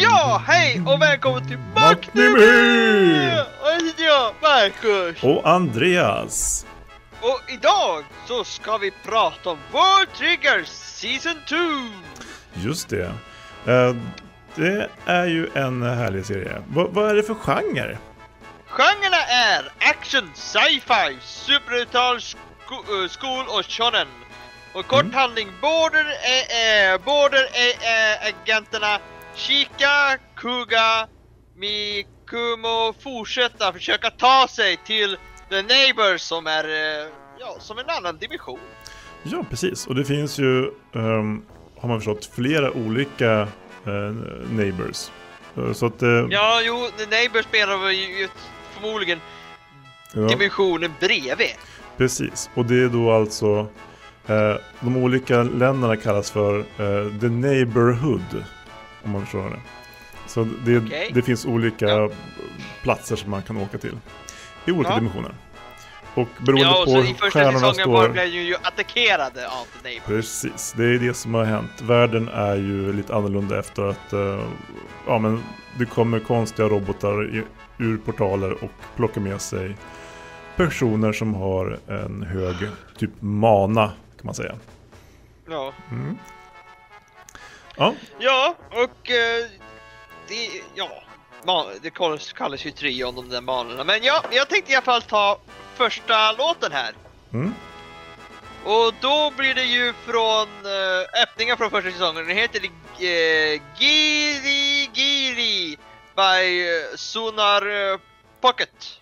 Ja, hej och välkommen till Maktnimi! Och här sitter jag, Marcus. Och Andreas. Och idag så ska vi prata om World Trigger Season 2! Just det. Eh, Det är ju en härlig serie. Va- vad är det för genre? Genrerna är action, sci-fi, superbrutal, sko- eh, skol och shonen. Och kort Mm. handling, Border är, är, Border är, är agenterna Shika, Kuga, Mikumo fortsätta försöka ta sig till The Neighbors som är, eh, ja, som en annan dimension. Ja, precis. Och det finns ju, ehm, har man förstått, flera olika eh, neighbors. Eh, Så att... eh, Ja, jo, Neighbors spelar ju ju förmodligen ja, dimensionen bredvid. precis. Och det är då alltså... eh, de olika länderna kallas för eh, The Neighborhood. Om man förstår det. Så det, Okej. det finns olika Ja. platser som man kan åka till. I olika Ja. dimensioner. Och beroende Ja, och på i hur första stjärnorna säsongen var står... blev ju attackerade av The Neighbors. Precis, det är det som har hänt. Världen är ju lite annorlunda efter att eh, ja, men det kommer konstiga robotar i, ur portaler och plockar med sig personer som har en hög typ mana kan man säga. Ja. Mm. Ja, Ja, och eh, det, ja, det kallas ju trion de där banorna. Men ja, jag tänkte i alla fall ta första låten här. Mm. Och då blir det ju från eh, öppningen från första säsongen. Den heter äh, Giri Giri by äh, Sonar äh, Pocket.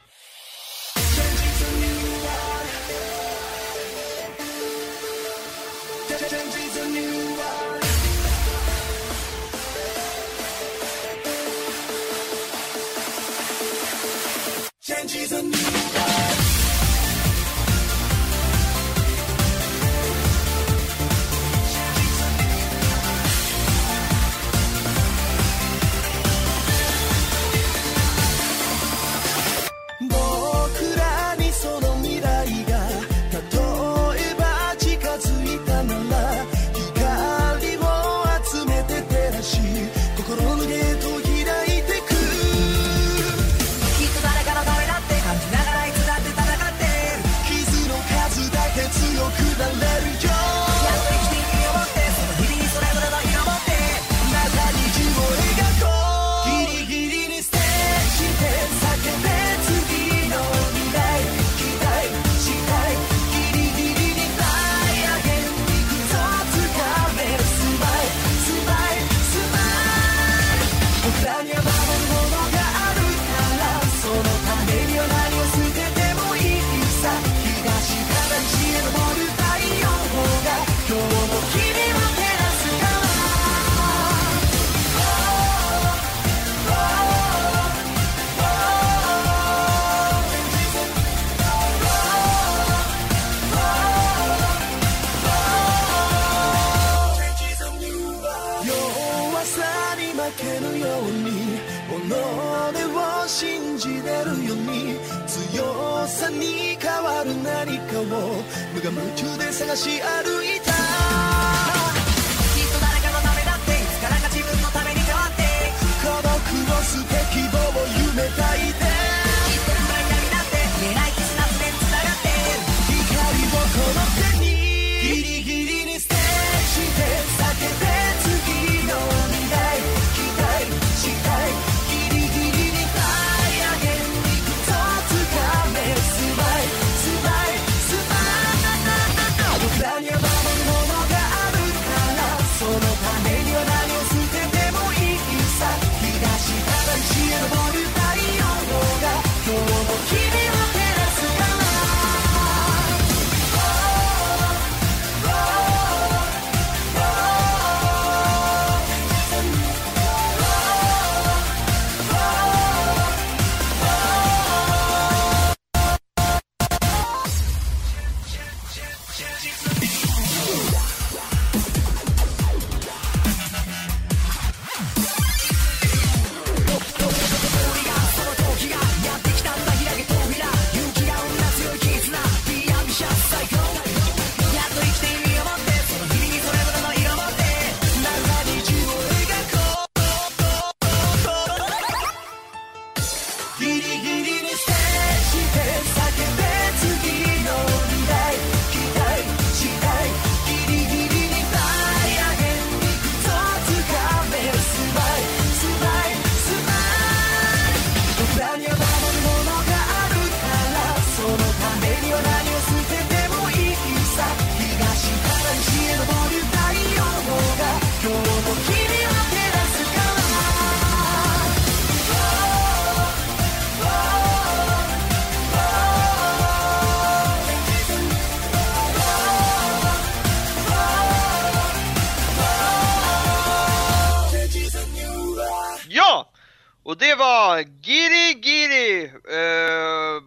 Var Giri Giri eh,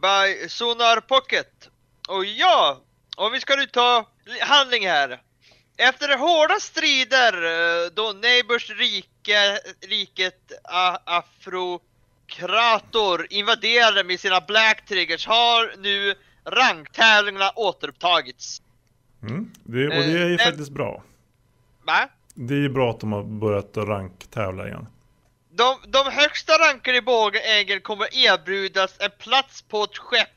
by Sonar Pocket. Och ja, om vi ska nu ta handling här. Efter hårda strider eh, då Neighbors rike, riket Afrokrator invaderade med sina Black Triggers har nu ranktävlingarna återupptagits. Mm. Det, och det är ju Eh, faktiskt bra. Va? Det är ju bra att de har börjat ranktävla igen. De, de högsta rankade i bågägel kommer erbjudas en plats på ett skepp.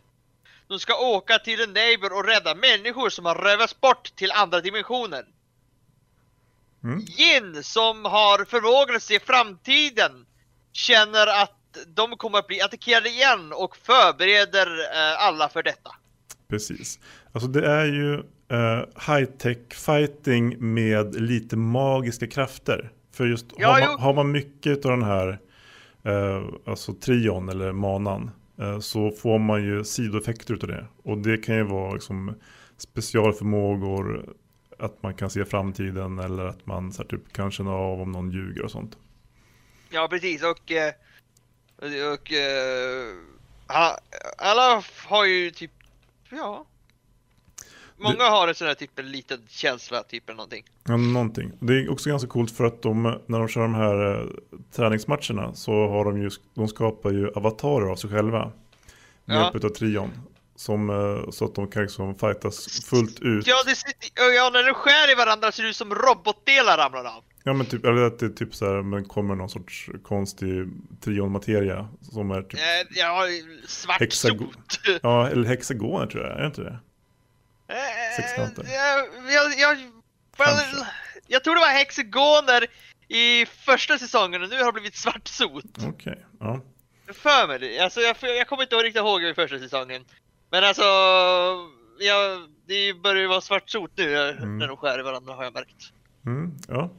De ska åka till en neighbor och rädda människor som har rövats bort till andra dimensioner. Mm. Jin som har förmågan att se framtiden känner att de kommer att bli attackerade igen och förbereder eh, alla för detta. Precis. Alltså det är ju eh, high-tech fighting med lite magiska krafter. För just Ja, har, man, har man mycket av den här eh, alltså trion eller manan eh, så får man ju sidoeffekter utav det. Och det kan ju vara liksom specialförmågor, att man kan se framtiden eller att man så här, typ, kan känna av om någon ljuger och sånt. Ja precis och, eh, och eh, ha- alla har ju typ, ja. Många har en sån här typ en liten känsla, typ eller någonting. Ja, någonting. Det är också ganska coolt för att de, när de kör de här eh, träningsmatcherna så har de ju, de skapar ju avatarer av sig själva. Med Ja. hjälp av trion. Som, eh, så att de kan liksom fightas fullt ut. Ja, det, ja, när de skär i varandra ser det ut som robotdelar ramlar av. Ja men typ, eller att det är typ så här, men kommer någon sorts konstig trion-materia som är typ, Eh, ja, svart sot. ja eller hexagoner tror jag, är det inte det? Eh, Sexkanter. Jag, jag, jag, well, jag tror det var hexagoner i första säsongen och nu har det blivit svart sot. Okej, ja. För mig det. Alltså jag, jag kommer inte riktigt ihåg i första säsongen. Men alltså, ja, det börjar ju vara svart sot nu eh, Mm. när de skär i varandra har jag märkt. Mm, ja.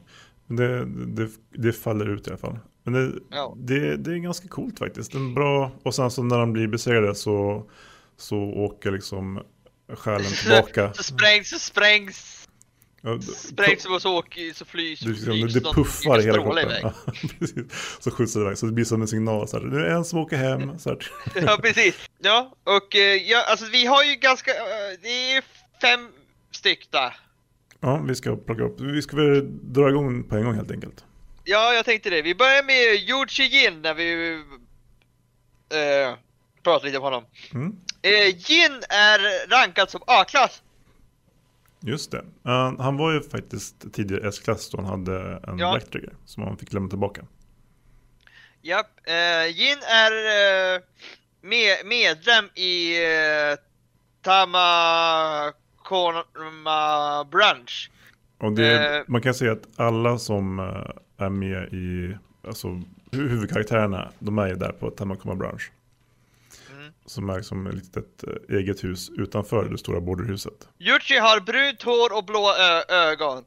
Det, det, det faller ut i alla fall. Men det, Ja. det, det är ganska coolt faktiskt. En bra, och sen så när de blir besegrade så, så åker liksom själen tillbaka. Så sprängs, så sprängs, Ja, sprängs och så åker, så flygs, det, liksom, flygs det puffar hela kroppen. Ja, precis. Så skjutsar det iväg. Så det blir som en signal. Så här, nu är det en som åker hem. Så här. Ja precis. Ja, och eh, ja, alltså vi har ju ganska, eh, det är fem styck där. Ja, vi ska plocka upp. Vi ska väl dra igång på en gång helt enkelt. Ja, jag tänkte det. Vi börjar med Yuji Jin när vi eh, pratar lite om honom. Mm. Eh, Jin är rankad som A-klass. Just det. Uh, han var ju faktiskt tidigare S-klass då han hade en Ja. Black Trigger som han fick lämna tillbaka. Japp. Jin är eh, med, medlem i eh, Tamakoma Branch. Och det, man kan säga att alla som är med i, alltså hu- huvudkaraktärerna, de är ju där på Tamakoma Branch. Som är som ett litet eh, eget hus utanför det stora borderhuset. Yuchi har brunt hår och blå ögon.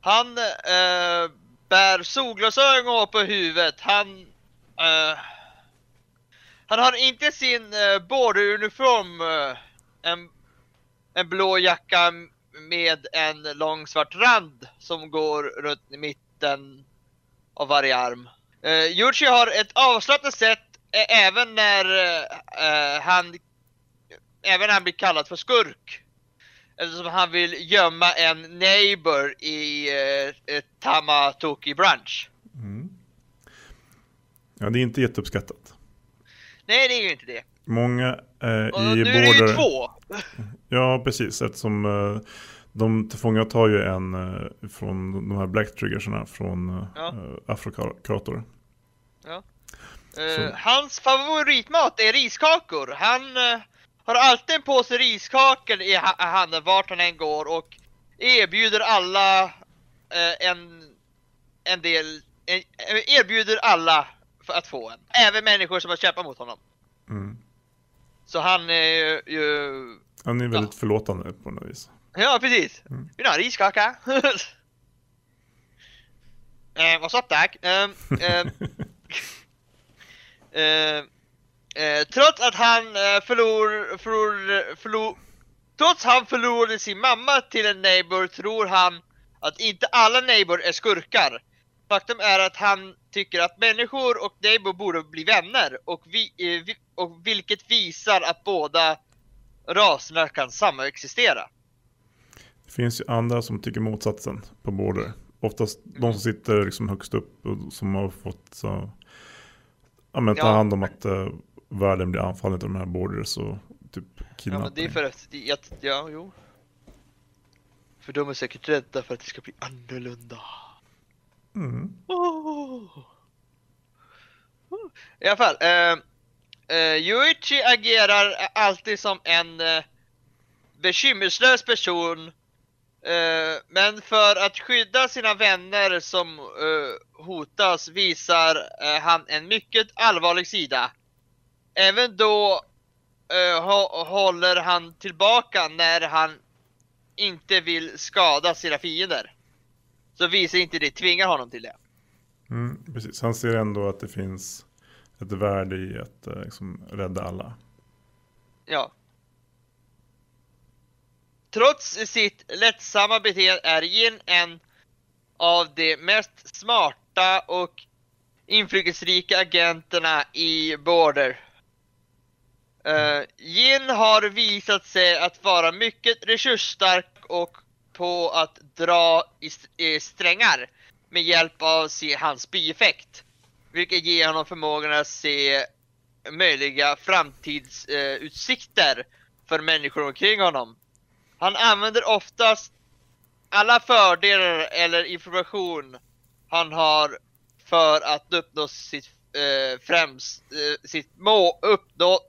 Han äh, bär solglasögon på huvudet. Han... Äh, han har inte sin äh, borderuniform, en, en blå jacka med en lång svart rand som går runt i mitten av varje arm. Uh, Yuchi har ett avslappnat sätt även när eh, han även när han blir kallad för skurk. Eftersom han vill gömma en neighbor i ett Tamatoki branch. Mm. Ja, det är inte jätteuppskattat. Nej, det är ju inte det. Många eh, Och i nu är det ju två. Ja, precis. Eftersom eh, de tillfångatar ju en eh, från de här Black Triggersarna från eh, Ja. Eh, hans favoritmat är riskakor. Han eh, har alltid en påse riskakor i ha- handen vart han än går och erbjuder alla eh, en, en del, en, erbjuder alla för att få en. Även människor som har kämpat mot honom. Mm. Så han är ju... Han är väldigt förlåtande på något vis. Ja, precis. Mm. Vill du ha en riskaka? eh, what's up, tack? Um, um, Eh, eh, trots att han eh, förlor, förlor, förlor, trots han förlorade sin mamma till en neighbor tror han att inte alla neighbor är skurkar. faktum är att han tycker att människor och Neighbor borde bli vänner och, vi, vi, och vilket visar att båda raserna kan samexistera. Det finns ju andra som tycker motsatsen på Border. Oftast de som sitter liksom högst upp och som har fått så, ja, men ta Ja. hand om att uh, världen blir anfallen av de här Borders och typ Ja kidnappning. men det är för att, det- att ja jo. För de är säkert rädda för att det ska bli annorlunda. Mm. Oh. I alla fall, eh, eh, Yuichi agerar alltid som en eh, bekymmerslös person. Eh, men för att skydda sina vänner som eh, hotas visar eh, han en mycket allvarlig sida. Även då hå- håller han tillbaka när han inte vill skada sina fiender. Så visar inte det tvingar honom till det. Mm, precis, han ser ändå att det finns ett värde i att liksom, rädda alla. Ja. Trots sitt lättsamma beteende är Jin en av de mest smarta och inflytelserika agenterna i Border. Uh, Jin har visat sig att vara mycket resursstark och på att dra i st- i strängar med hjälp av sin, hans bieffekt. Vilket ger honom förmågan att se möjliga framtidsutsikter för människor omkring honom. Han använder oftast alla fördelar eller information han har för att uppnå sitt eh, främst, eh, sitt mål, uppnå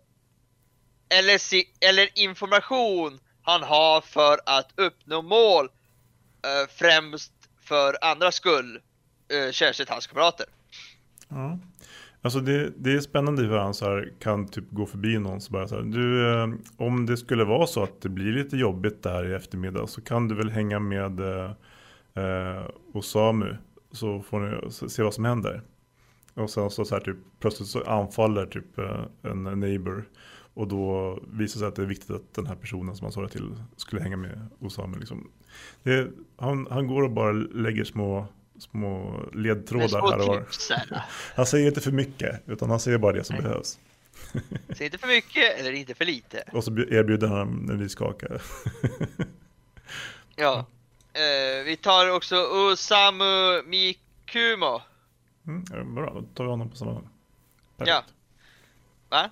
eller, si, eller information han har för att uppnå mål eh, främst för andras skull, eh, särskilt hans kamrater. Mm. Alltså det, det är spännande hur han så här kan typ gå förbi någon så bara så här, du, eh, om det skulle vara så att det blir lite jobbigt där i eftermiddag så kan du väl hänga med eh, eh Osamu så får ni se vad som händer. Och sen så, så här typ plötsligt så anfaller typ eh, en neighbor och då visar det sig att det är viktigt att den här personen som han sa det till skulle hänga med Osamu liksom. Det, han, han går och bara lägger små små ledtrådar små här och var. Han säger inte för mycket, utan han säger bara det som Nej. behövs. Så inte för mycket eller inte för lite. Och så erbjuder han en riskaka. Ja. Eh, vi tar också Osamu Mikumo. Mm, bra, då tar vi honom på samma gång. Ja. Va?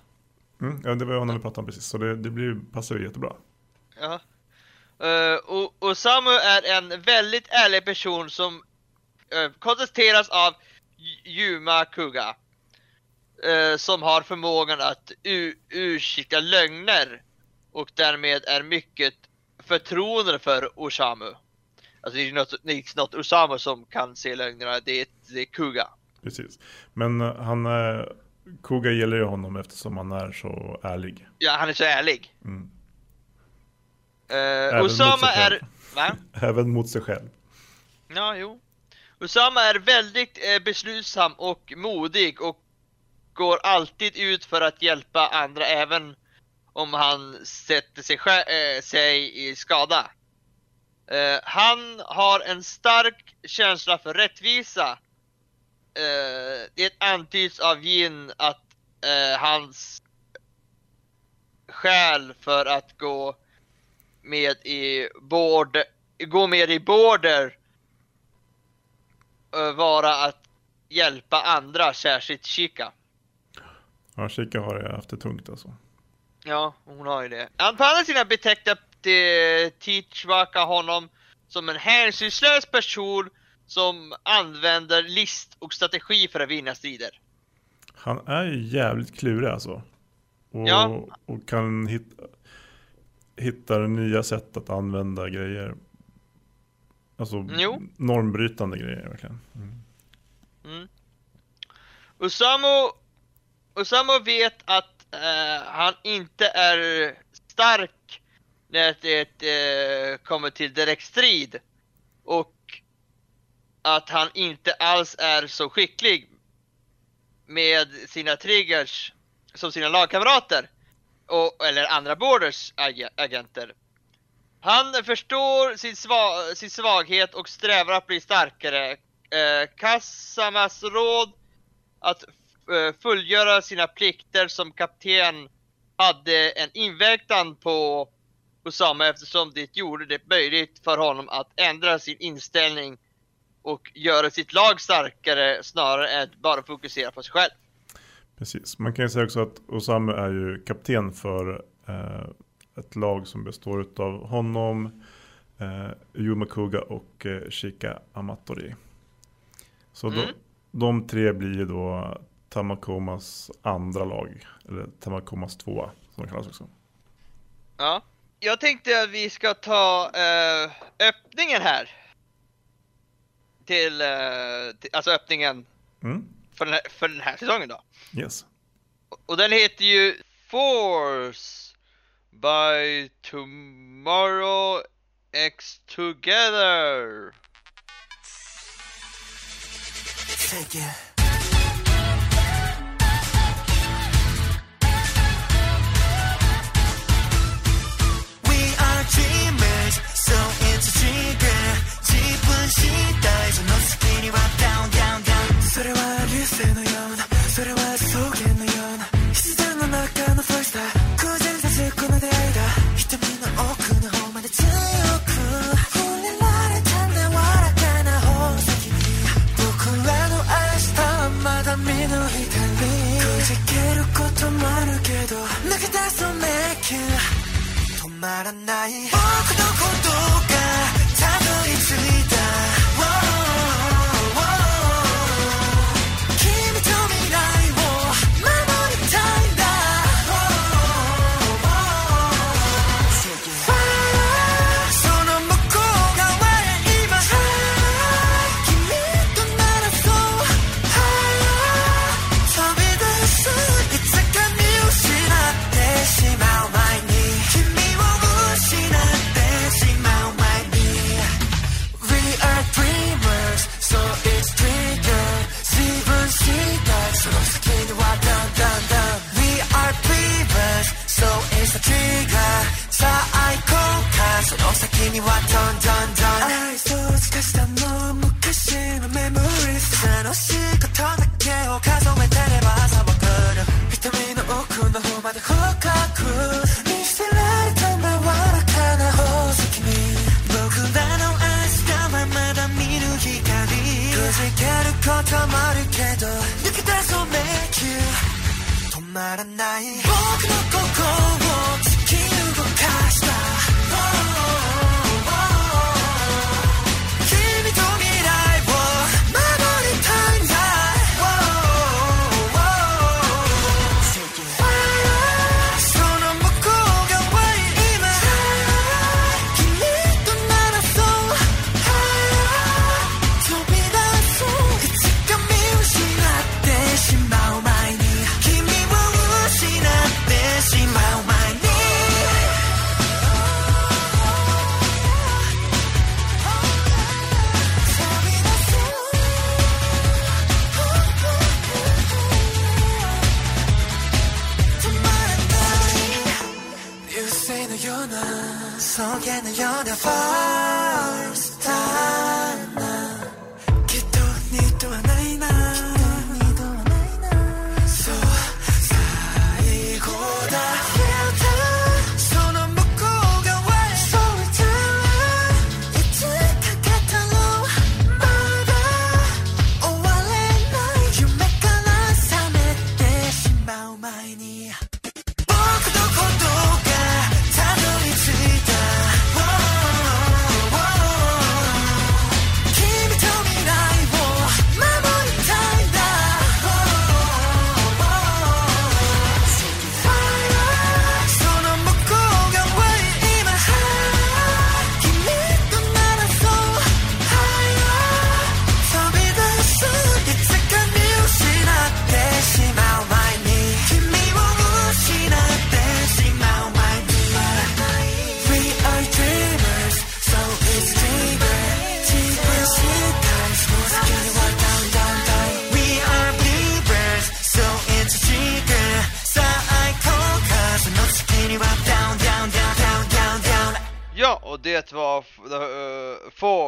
Mm, ja, det var honom vi pratade om precis, så det, det blir, passar ju jättebra. Ja. Uh, Osamu är en väldigt ärlig person som uh, kontesteras av Yuma Kuga. eh, som har förmågan att u- ursäkta lögner och därmed är mycket förtroende för Osamu. Alltså det är något, det är något Osamu som kan se lögnerna, det är, det är Kuga. Precis. Men eh, han, eh, Koga gillar ju honom eftersom han är så ärlig. Ja, han är så ärlig. Mm. Mot Osama är... Va? Även mot sig själv. Ja, jo. Usama är väldigt eh, beslutsam och modig och går alltid ut för att hjälpa andra även om han sätter sig, eh, sig i skada. Eh, han har en stark känsla för rättvisa. Eh, det antyds av Jin att eh, hans skäl för att gå med i border, gå med i border vara att hjälpa andra, särskilt Chica. Ja, Chica har det haft det tungt alltså. Ja, hon har ju det. Han på andra sidan betecknar eh, Tichwaka honom som en hänsynslös person som använder list och strategi för att vinna strider. Han är ju jävligt klurig alltså. Och, Ja. och kan hitta, hitta nya sätt att använda grejer. Alltså Jo. normbrytande grejer verkligen. Mm. Mm. Osamu, Osamu vet att eh, han inte är stark när det eh, kommer till direkt strid. Och att han inte alls är så skicklig med sina triggers som sina lagkamrater. Och, eller andra borders ag- agenter. Han förstår sin, sva sin svaghet och strävar att bli starkare. Eh, Kassamas råd att eh, fullgöra sina plikter som kapten hade en inverkan på Osama eftersom det gjorde det möjligt för honom att ändra sin inställning och göra sitt lag starkare snarare än att bara fokusera på sig själv. Precis, man kan ju säga också att Osama är ju kapten för eh, ett lag som består av honom, eh, Yuma Kuga och eh, Shika Amatori. Så mm. de, de tre blir då Tamakomas andra lag, eller Tamakomas tvåa som de kallas också. Ja, jag tänkte att vi ska ta eh, öppningen här. Till, eh, till alltså öppningen mm. för, den här, för den här säsongen då. Yes. Och den heter ju Force by tomorrow X together. Thank you. まらない僕のこと сомневаться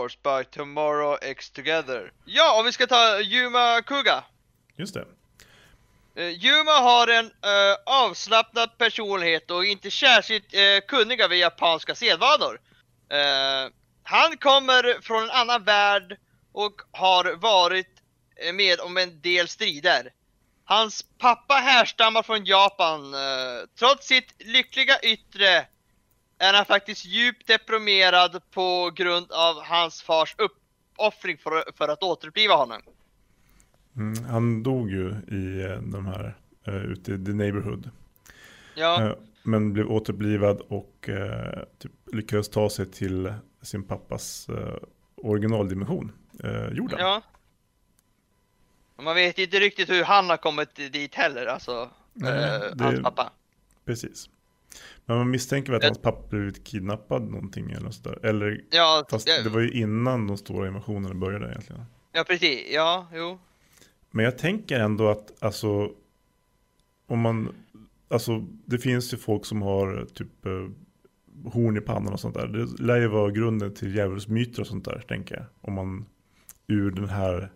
Force by Tomorrow X Together. Ja, och vi ska ta Yuma Kuga. Just det. Uh, Yuma har en uh, avslappnad personlighet och inte särskilt uh, kunnig över japanska sedvanor. Han kommer från en annan värld och har varit eh, med om en del strider. Hans pappa härstammar från Japan. Trots sitt lyckliga yttre är han faktiskt djupt deprimerad på grund av hans fars uppoffring för, för att återuppliva honom. Mm, han dog ju i eh, de här, uh, ute i The Neighborhood. Ja. Eh, men blev återblivad och eh, typ lyckades ta sig till sin pappas eh, originaldimension, jorden. Ja. Man vet inte riktigt hur han har kommit dit heller, alltså. Nej, det- Hans pappa. Precis. Men man misstänker väl att hans pappa blivit kidnappad någonting eller sådär. Eller, Ja, fast ja, det var ju innan de stora invasionerna började egentligen. ja, precis. Ja, jo. Men jag tänker ändå att, alltså, om man, alltså det finns ju folk som har typ eh, horn i pannan och sånt där. Det lär ju vara grunden till djävulsmyter och sånt där, tänker jag. Om man ur den här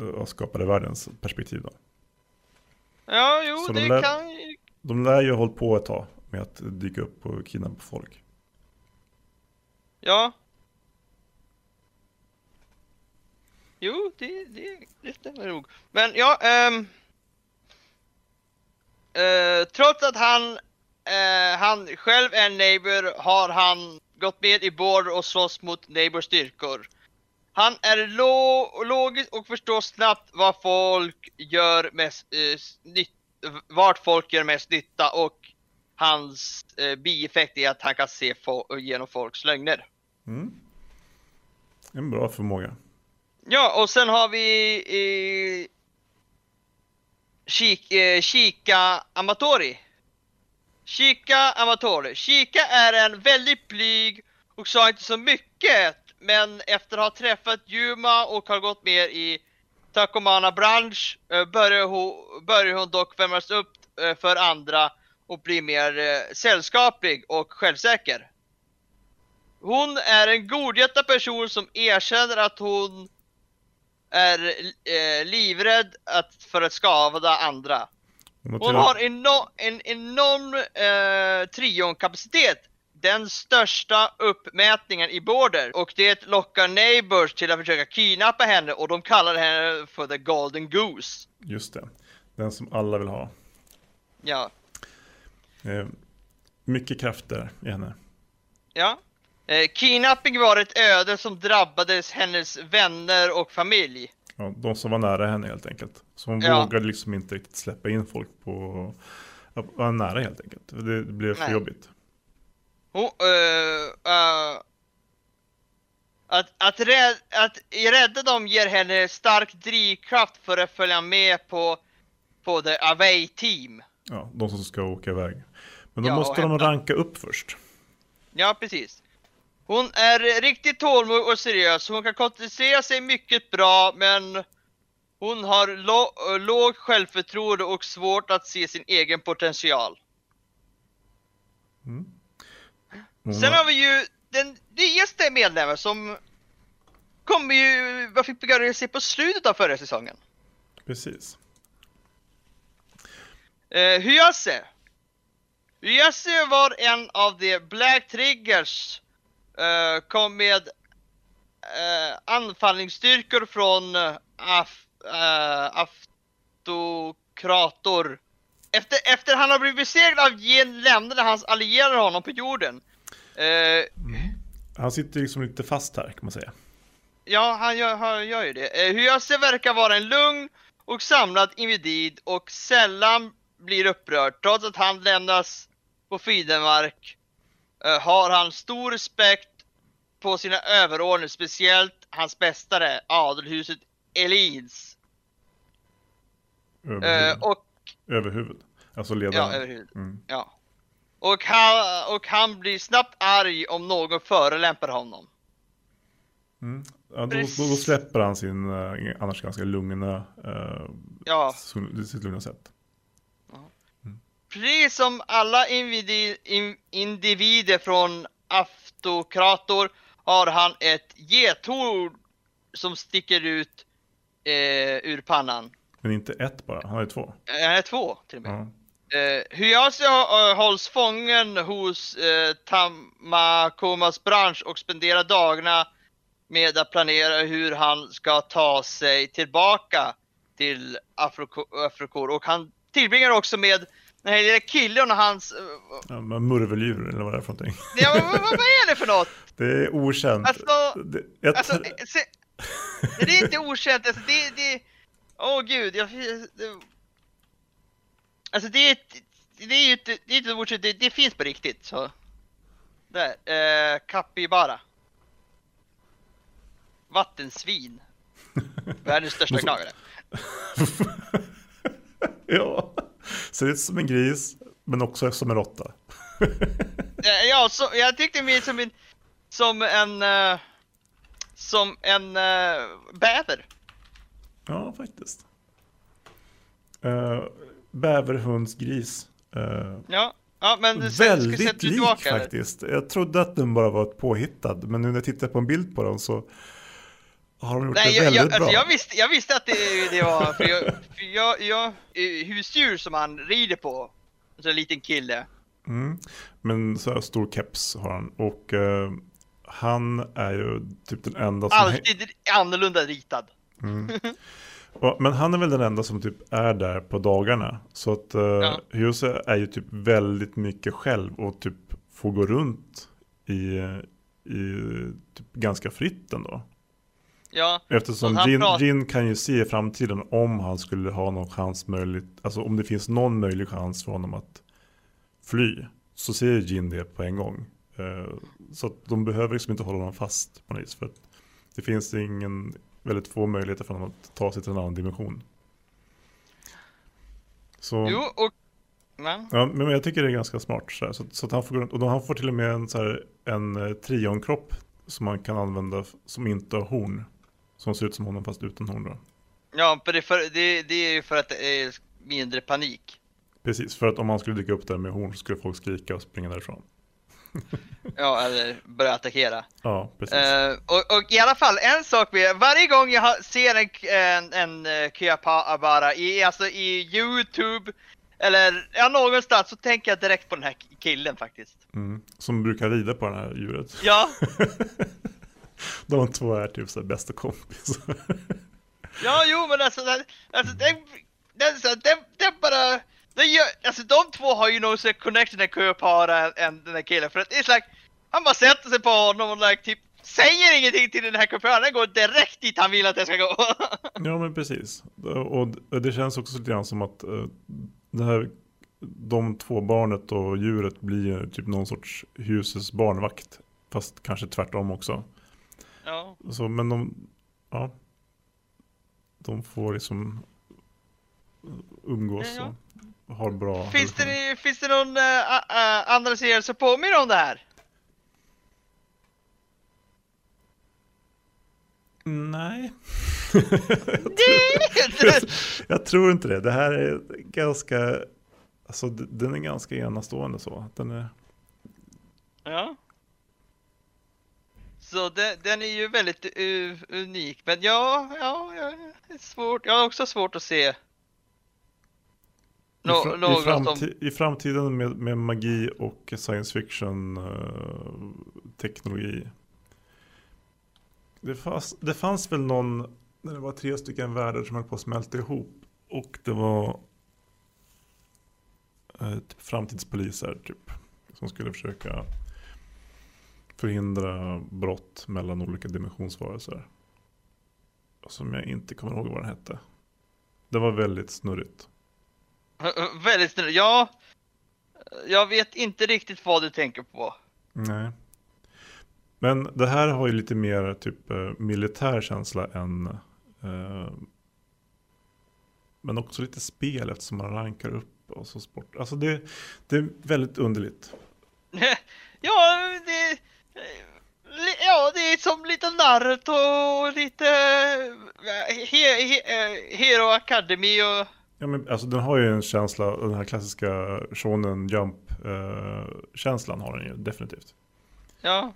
uh, skapade världens perspektiv då. Ja, jo, Så de det lär- kan. De lär ju ha hållit på ett tag med att dyka upp och kidnappa folk. Ja. Jo, det, det, det stämmer nog. Men ja, ehm... eh, trots att han, eh, han själv är neighbor har han gått med i Border och slåss mot neighbors styrkor. Han är lo- logisk och förstår snabbt vad folk gör mest eh, nytt, vart folk gör mest nytta och hans eh, bieffekt är att han kan se genom folks lögner. Mm. En bra förmåga. Ja, och sen har vi eh, Shik, eh, Shika Amatori. Shika Amatori. Shika är en väldigt blyg och sa inte så mycket, men efter att ha träffat Yuma och har gått med i Takomana bransch eh, börjar hon, börjar hon dock värmas upp eh, för andra och bli mer eh, sällskaplig och självsäker. Hon är en godhjärtad person som erkänner att hon är eh, livrädd att, för att skada andra. Hon har eno- en enorm eh, trionkapacitet. Den största uppmätningen i Border och det lockar Neighbors till att försöka kidnappa henne och de kallar henne för the Golden Goose. Just det. Den som alla vill ha. Ja, Eh, mycket krafter i henne. ja. Eh, kidnapping var ett öde som drabbades hennes vänner och familj. Ja, de som var nära henne helt enkelt. Så hon Ja. vågade liksom inte riktigt släppa in folk på, ja, vara nära helt enkelt. Det blev för Nej. jobbigt. Hon, eh, eh, att, att, rädd, att rädda dem ger henne stark drivkraft för att följa med på, på the away team. Ja, de som ska åka iväg. Men då Ja, måste de ranka upp först. Ja, precis. Hon är riktigt tålmodig och seriös. Hon kan koncentrera sig mycket bra, men hon har lo- lågt självförtroende och svårt att se sin egen potential. Hon Sen har vi ju den nyaste medlemmen som kommer ju, vad fick börja se på slutet av förra säsongen. Precis. Uh, Hyase. Hyase var en av de Black Triggers. eh, kom med uh, anfallningsstyrkor från uh, af, uh, Aftokrator. Efter, efter han har blivit besegrad av Gen lämnade hans allierade honom på jorden. Eh, Han sitter liksom lite fast här kan man säga. Ja, han gör, han gör ju det. Eh, Hyase verkar vara en lugn och samlad individ och sällan blir upprörd. Trots att han lämnas på fiendemark eh, har han stor respekt på sina överordnade, speciellt hans mästare, adelhuset Elins. Över, Eh, och, över huvud. Alltså ledaren. ja, överhuvud. Mm. Ja. Och han, och han blir snabbt arg om någon förolämpar honom. Mm. Ja, då, då, då släpper han sin uh, annars ganska lugna, uh, Ja. sitt lugna sätt. Precis som alla invidi- in- individer från Aftokrator har han ett gethorn som sticker ut eh, ur pannan. Men inte ett bara, han har ju två. Eh, Han är två till och med. Eh, Hyase hålls fången hos uh, Tamakomas bransch och spenderar dagarna med att planera hur han ska ta sig tillbaka till Afroko- Afrokor. Och han tillbringar också med den här lilla killen och hans... Uh, Ja, murveldjur eller vad det är för någonting. ja, vad, är det för något? Det är okänt. Alltså, det, jag, Alltså, eh, se, det är inte okänt, alltså det, det, åh gud, jag, det, alltså det är, ett- det är ju inte, det är okänt, det, det finns på riktigt så. Där, eh, Capybara. Vattensvin. Världens största knagare. ja, ser ut som en gris, men också som en råtta. Eh, ja, så, jag tyckte mer som en, som en, eh, som en eh, bäver. ja, faktiskt. Uh, bäverhundsgris. Uh, Ja, ja men ska väldigt lik tillbaka faktiskt. Jag trodde att den bara var påhittad, men nu när jag tittar på en bild på den så har de gjort Nej, det jag, väldigt jag, bra. alltså jag, visste, jag visste att det, det var, för jag, för jag, jag eh, husdjur som han rider på, alltså en liten kille. Mm. Men så här stor keps har han och eh, han är ju typ den enda som... Alltid annorlunda ritad. Ja, Men han är väl den enda som typ är där på dagarna. Så att uh, Ja. Hyose är ju typ väldigt mycket själv och typ får gå runt i, i typ ganska fritt ändå. Ja, Eftersom Jin, Jin kan ju se i framtiden om han skulle ha någon chans möjligt, alltså om det finns någon möjlig chans för honom att fly. Så ser Jin det på en gång. Eh, Så att de behöver liksom inte hålla honom fast på något vis. För att det finns ingen, väldigt få möjligheter för honom att ta sig till en annan dimension. Så, jo och... Men, ja, men jag tycker det är ganska smart. Så, så, så att han får och då han får till och med en, så här, en eh, trionkropp som man kan använda som inte har horn. Som ser ut som honom fast utan horn då. ja, det, för, det, det är ju för att det är mindre panik. Precis, för att om han skulle dyka upp där med horn så skulle folk skrika och springa därifrån. Ja, eller börja attackera. Ja, precis. Eh, och, och i alla fall, en sak med varje gång jag ser en, en, en uh, Kyabara i, alltså i Youtube eller ja, någonstans så tänker jag direkt på den här killen faktiskt. Mm. Som brukar rida på det här djuret. Ja, De två är typ så bästa kompis. ja, jo men alltså, alltså den, den, den, den bara, den gör, alltså de två har ju någon sån här connection, den Kyabara än den här killen, för att det är like, han bara sätter sig på honom och like, typ säger ingenting till den här Kyabara, den går direkt dit han vill att den ska gå. ja, men precis. Och det känns också lite grann som att eh, det här, de två barnet och djuret blir typ någon sorts husets barnvakt. Fast kanske tvärtom också. ja. Så, men de, ja. De får liksom umgås Ja, och har bra Finns det, finns det någon uh, uh, andra serier som påminner om det här? Nej. Det- Jag tror inte det. Det här är ganska, alltså den är ganska enastående så. Den är, ja. Så det, den är ju väldigt uh, unik, men ja, ja, ja, det är svårt. Jag har också svårt att se i, nå- fra, i, framti, som... I framtiden med, med magi och science fiction eh, teknologi. Det fanns, det fanns väl någon, när det var tre stycken världar som höll på att smälta ihop. Och det var eh, typ framtidspoliser typ. Som skulle försöka förhindra brott mellan olika dimensionsvarelser. Som jag inte kommer ihåg vad den hette. Det var väldigt snurrigt. Väldigt snurrig. Ja, jag vet inte riktigt vad du tänker på. Nej. Men det här har ju lite mer typ eh, militär känsla än eh, Men också lite spel eftersom man rankar upp och så sport. Alltså det, det är väldigt underligt. ja, det... Ja, det är som lite Naruto och lite eh, eh, Hero Academy och... Ja, men, alltså den har ju en känsla, den här klassiska shonen jump eh, känslan har den ju definitivt. Ja.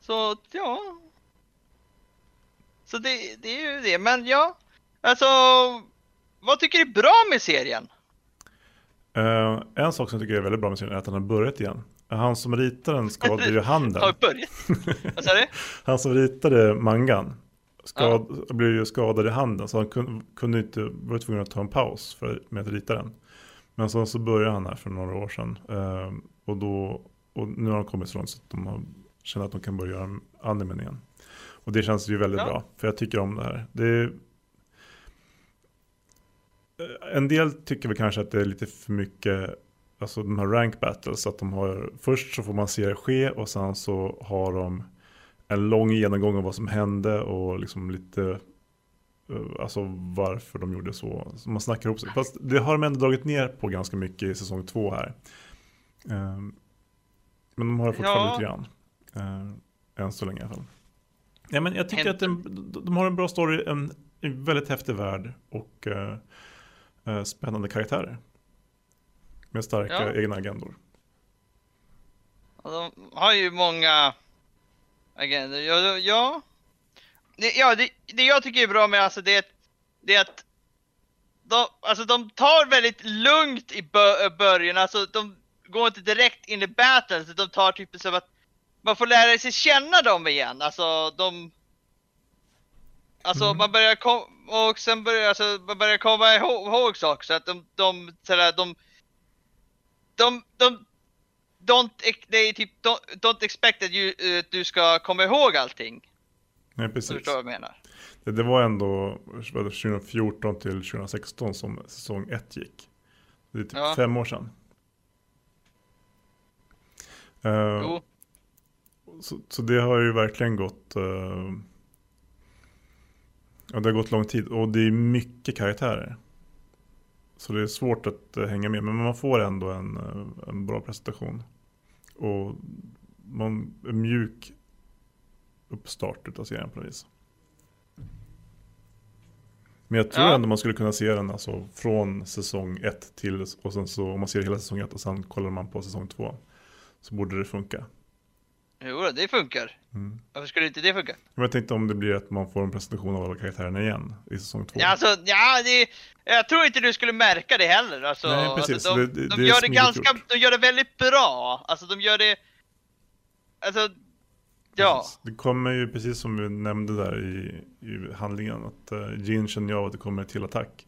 Så, ja. Så det, det är ju det, men ja. Alltså, vad tycker du är bra med serien? Eh, en sak som jag tycker är väldigt bra med serien är att den har börjat igen. Han som ritar den skadade ju handen. Har börjat? Vad sa du? Han som ritade mangan skad, blev ju skadad i handen så han kunde, kunde inte, var tvungen att ta en paus för, med att rita den. Men sen så började han här för några år sedan. Eh, och, då, och nu har de kommit så långt så att de har, känner att de kan börja göra animen igen. Och det känns ju väldigt Ja. bra, för jag tycker om det här. Det är, Eh, en del tycker väl kanske att det är lite för mycket, alltså de här rank battles, att de har, först så får man se det ske och sen så har de en lång genomgång av vad som hände och liksom lite, eh, alltså varför de gjorde så. så man snackar ihop sig. Fast det har de ändå dragit ner på ganska mycket i säsong två här. Ehm, Men de har det fortfarande Ja. lite grann. Eh, Än så länge i alla fall. Ja, men jag tycker Hänt- att de, de har en bra story, en, en väldigt häftig värld och eh, spännande karaktärer. Med starka Ja. egna agendor. De har ju många agendor. Ja, ja. Det, ja det, det jag tycker är bra med alltså det, det är att de, alltså de tar väldigt lugnt i bö, början, alltså de går inte direkt in i battles, de tar typ som att man får lära sig känna dem igen, alltså de Alltså Mm. man börjar kom, och sen börjar alltså, man börjar komma ihåg, ihåg saker så att de, de, sådär, de, de, de don't, ex- they typ don't, don't expect att you, eh, du ska komma ihåg allting. Nej, precis. förstår du vad jag menar? Det, det var ändå vad det, 2014 till 2016 som säsong 1 gick. Det är typ Ja. fem år sedan. Eh, Jo, så, så det har ju verkligen gått eh, Ja, det har gått lång tid och det är mycket karaktärer. Så det är svårt att eh, hänga med, men man får ändå en, eh, en bra presentation. Och man, en mjuk uppstart utav serien på något vis. Men jag tror Ja. ändå man skulle kunna se den alltså från säsong 1 till, och sen så om man ser hela säsong 1 och sen kollar man på säsong 2. Så borde det funka. Jo det funkar. Mm. Varför skulle inte det funka? Men jag tänkte om det blir att man får en presentation av alla karaktärerna igen i säsong två. Ja, alltså, ja, det, jag tror inte du skulle märka det heller. Alltså, Nej, precis. Alltså, de, Det- det- de gör det ganska, gjort. de gör det väldigt bra. Alltså de gör det, alltså, ja. Precis. Det kommer ju precis som vi nämnde där i, i handlingen att uh, Jin känner av att det kommer till attack.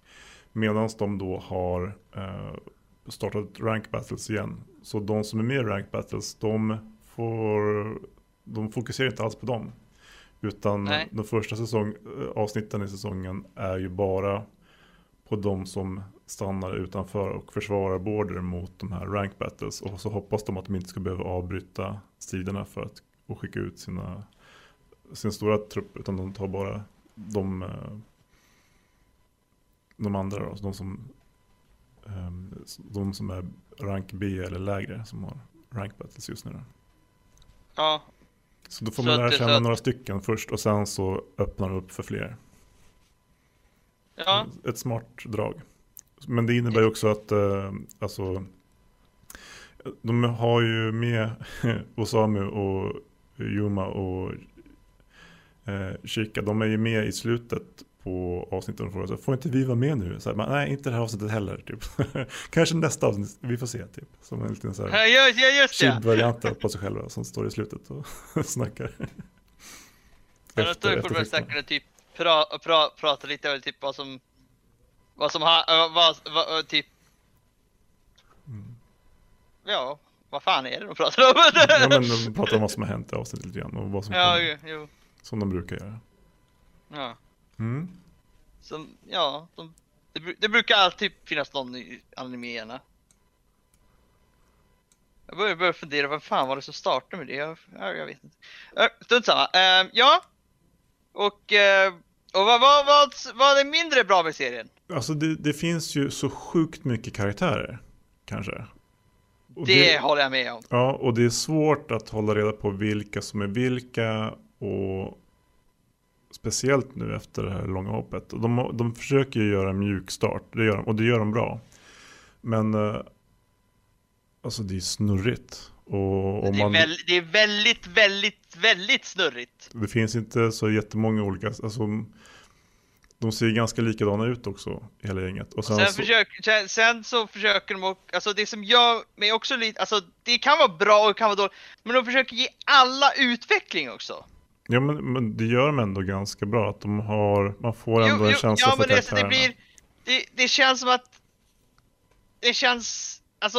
Medan de då har uh, startat rank battles igen. Så de som är med i rank battles, de får de fokuserar inte alls på dem. Utan Nej. de första säsong, eh, avsnitten i säsongen är ju bara på de som stannar utanför och försvarar border mot de här rank battles. Och så hoppas de att de inte ska behöva avbryta striderna för att och skicka ut sina, sin stora trupp. Utan de tar bara de, eh, de andra, då, de som, ehm, de som är rank B eller lägre som har rank battles just nu. Då. Ja. Så då får Så man lära det- känna några stycken först och sen så öppnar de upp för fler. Ja, Ett smart drag. Men det innebär ju också att eh, alltså, de har ju med Osamu och Yuma och eh, Shika. De är ju med i slutet på avsnittet. Och frågar så får inte vi vara med nu? Så här, man, Nej, inte det här avsnittet heller. Typ. Kanske nästa avsnitt, vi får se. Typ. Som en liten så här ja, ja just det. chib-variant på sig själva som står i slutet och snackar. Men då står vi fortfarande och snackar typ pra, pra, pratar lite om typ vad som, vad som har, äh, vad, vad, typ, Mm. ja, vad fan är det de pratar om? Ja men de pratar om vad som har hänt i avsnittet lite grann och vad som ja, kommer, jo, jo, som de brukar göra. ja. Mm. Som, ja, de, det, det brukar alltid finnas någon i animéerna. Jag börjar, börjar fundera, vad fan var det som startade med det? Jag, ja, jag vet inte. Uh, Strunt samma. Ehm, ja. Och, eh, och vad, vad, vad, vad är mindre bra med serien? Alltså det, det finns ju så sjukt mycket karaktärer kanske. Och Det, håller jag med om. Ja, och det är svårt att hålla reda på vilka som är vilka och speciellt nu efter det här långa hoppet. De, de försöker ju göra en mjuk start, det gör de, och det gör de bra. Men eh, alltså det är snurrigt Och om Det är, man, väl, det är väldigt, väldigt, väldigt snurrigt. det finns inte så jättemånga olika, alltså de ser ganska likadana ut också, hela gänget. Och sen, Sen, så, försöker, sen, sen så försöker de också, alltså det som gör mig också lite, alltså det kan vara bra och det kan vara dåligt, men de försöker ge alla utveckling också. Ja men, men det gör de ändå ganska bra, att de har, man får ändå en känsla ja, för men det, det karaktärerna. blir, det, det känns som att, det känns, alltså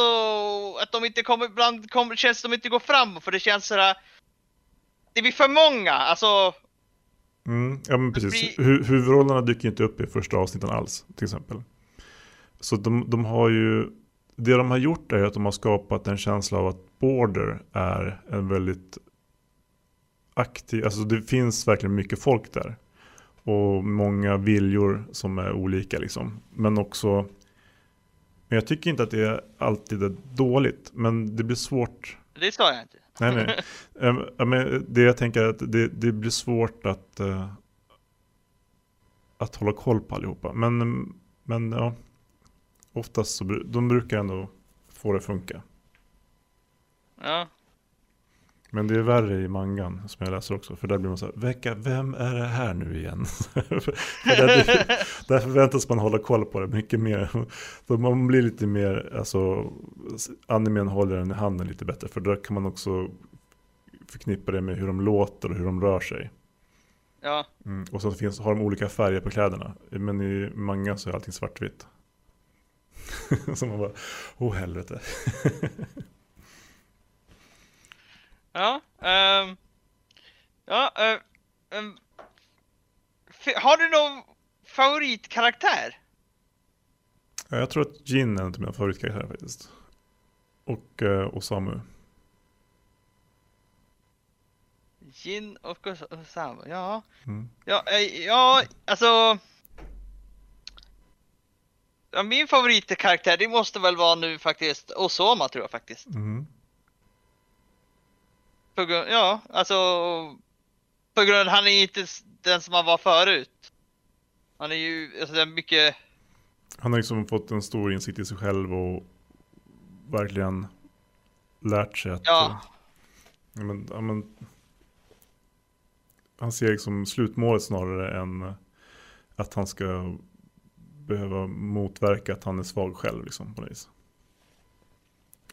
att de inte kommer, ibland kommer, känns de inte går fram, för det känns sådär, det blir för många, alltså, Mm, ja men precis. blir- Hu huvudrollerna dyker inte upp i första avsnitten alls, till exempel. Så de, de har ju, det de har gjort är att de har skapat en känsla av att Border är en väldigt aktiv, alltså det finns verkligen mycket folk där. Och många viljor som är olika liksom. Men också, men jag tycker inte att det är alltid är dåligt, men det blir svårt det sa jag inte. Nej, nej. Ehm, ja, men det jag tänker är att det, det blir svårt att, eh, att hålla koll på allihopa. Men, men ja, oftast så de brukar ändå få det att funka. Ja. Men det är värre i mangan som jag läser också. För där blir man så här, Vecka, vem är det här nu igen? där, där förväntas man hålla koll på det mycket mer. Så man blir lite mer, alltså animen håller den i handen lite bättre. För där kan man också förknippa det med hur de låter och hur de rör sig. Ja. Mm. Och så finns, har de olika färger på kläderna. Men i manga så är allting svartvitt. så man bara, åh helvete. Ja. ehm, ja. f- har du någon favoritkaraktär? Ja, Jag tror att Jin är en av mina favoritkaraktärer faktiskt. Och eh, Osamu. Jin och Os- Osamu, ja. Mm. Ja, eh, ja, alltså. Ja, min favoritkaraktär, det måste väl vara nu faktiskt Osama tror jag faktiskt. Mm. På grund, ja, alltså. På grund han är inte den som han var förut. Han är ju, alltså det är mycket, Han har liksom fått en stor insikt i sig själv och verkligen lärt sig att... ja. eh, Ja, men, ja, men, han ser liksom slutmålet snarare än eh, att han ska behöva motverka att han är svag själv. Liksom, på något vis.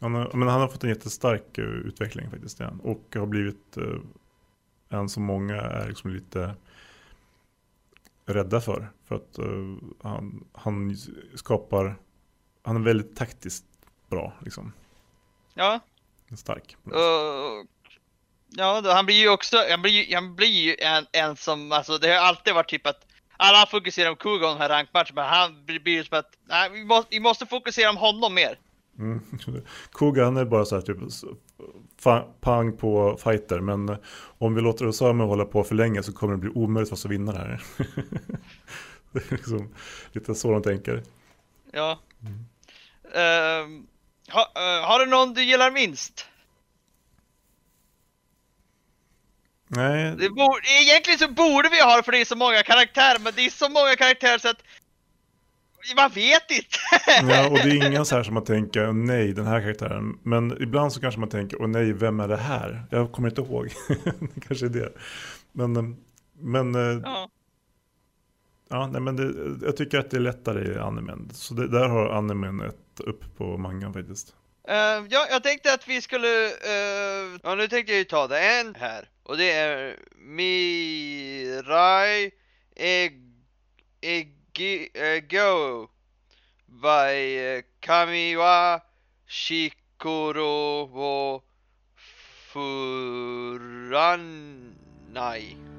Han, har, men han har fått en jättestark eh, utveckling faktiskt. igen. Och har blivit eh, en som många är liksom lite rädda för. För att eh, han, han skapar, han är väldigt taktiskt bra. Liksom. Ja. Stark. Och, ja, han blir ju också, han blir han blir ju en, en som, alltså det har alltid varit typ att alla fokuserar på och den här rankmatchen, men han blir blir ju som att, nej, vi måste, vi måste fokusera om honom mer. Mm. Koga han är bara så här typ pang på fighter men om vi låter Osama hålla på för länge så kommer det bli omöjligt för oss att vinna det här. det är liksom lite så de tänker. Ja. Ehm, ha, eh, har du någon du gillar minst? Nej, Det borde, egentligen så borde vi ha det för det är så många karaktärer, men det är så många karaktärer så att man vet inte. ja, och det är ingen så här som man tänker, "Åh, nej den här karaktären. Men ibland så kanske man tänker, åh nej vem är det här? Jag kommer inte ihåg. det kanske är det. Men, men eh, ja. Ja, nej, men det, jag tycker att det är lättare i animen. Så det, där har animen ett upp på mangan faktiskt. Eh, ja, jag tänkte att vi skulle, eh, ja nu tänkte jag ju ta det en här. Och det är Mirai Eg, Egi, Ego by eh, Kamiwa Shikoro wo Furanai. Kuku ni Yadosta dagi de The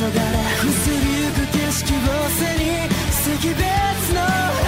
がれ移りゆく景色を背に惜別の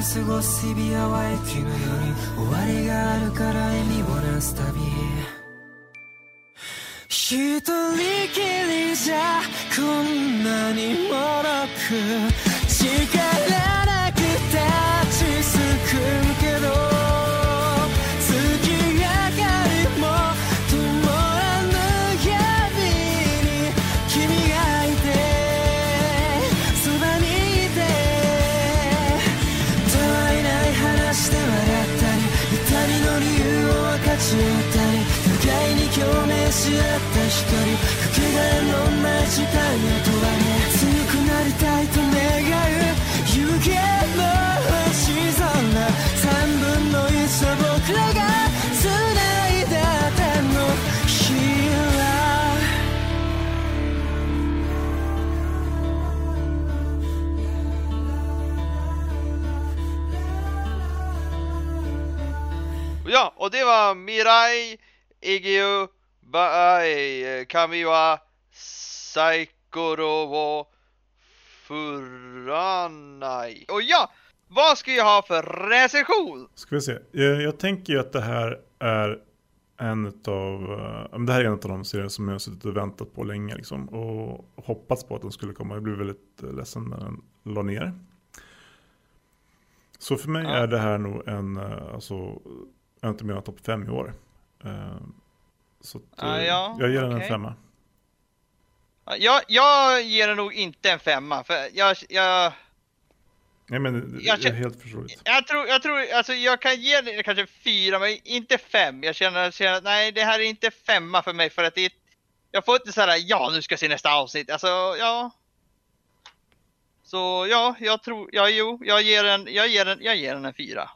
に過ごす日々は駅のように終わりがあるから笑みをなす旅一人きりじゃこんなにもろく力共鳴し合った光かけがえのない時間へとはね強くなりたいと願う湯気の星空三分の一の僕らが繋いだ手のひら Ja, och det var Mirai Egeo Bae Kamiwa Saikoro wo Furanai. Och ja, vad ska jag ha för recension? Ska vi se. Jag, jag tänker ju att det här är en av det här är en av de serier som jag har suttit och väntat på länge liksom, och hoppats på att den skulle komma. Jag blev väldigt eh, ledsen när den la ner. Så för mig Ja. är det här nog en, eh, alltså, en av mina topp fem i år. Så att, Ah, eh, ja, jag ger den en femma. Jag, jag ger den nog inte en femma, för jag, jag, Nej men det- Jag det är helt förståeligt. jag tror, jag tror, alltså jag kan ge den kanske fyra, men inte fem. Jag känner, känner att nej, det här är inte femma för mig för att det är, jag får inte såhär, ja nu ska jag se nästa avsnitt. Alltså, ja. Så ja, jag tror, ja jo, jag ger den, jag ger den, jag ger den en fyra.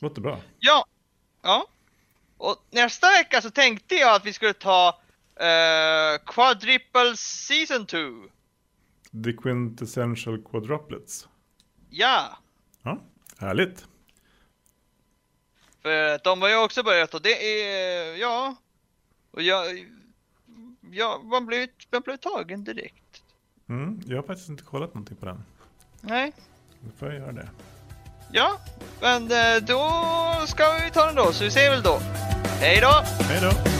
Låter bra. Ja, ja. Och nästa vecka så tänkte jag att vi skulle ta uh, Quadruple Season 2. The Quintessential Quadruplets. Ja, Ja, härligt. för de har ju också börjat och det är, ja. Och jag, ja, man blev, man blev tagen direkt. Mm, jag har faktiskt inte kollat någonting på den. Nej, Då får jag göra det ja, men eh, då ska vi ta den då, så vi ses väl då. Hej då! Hej då!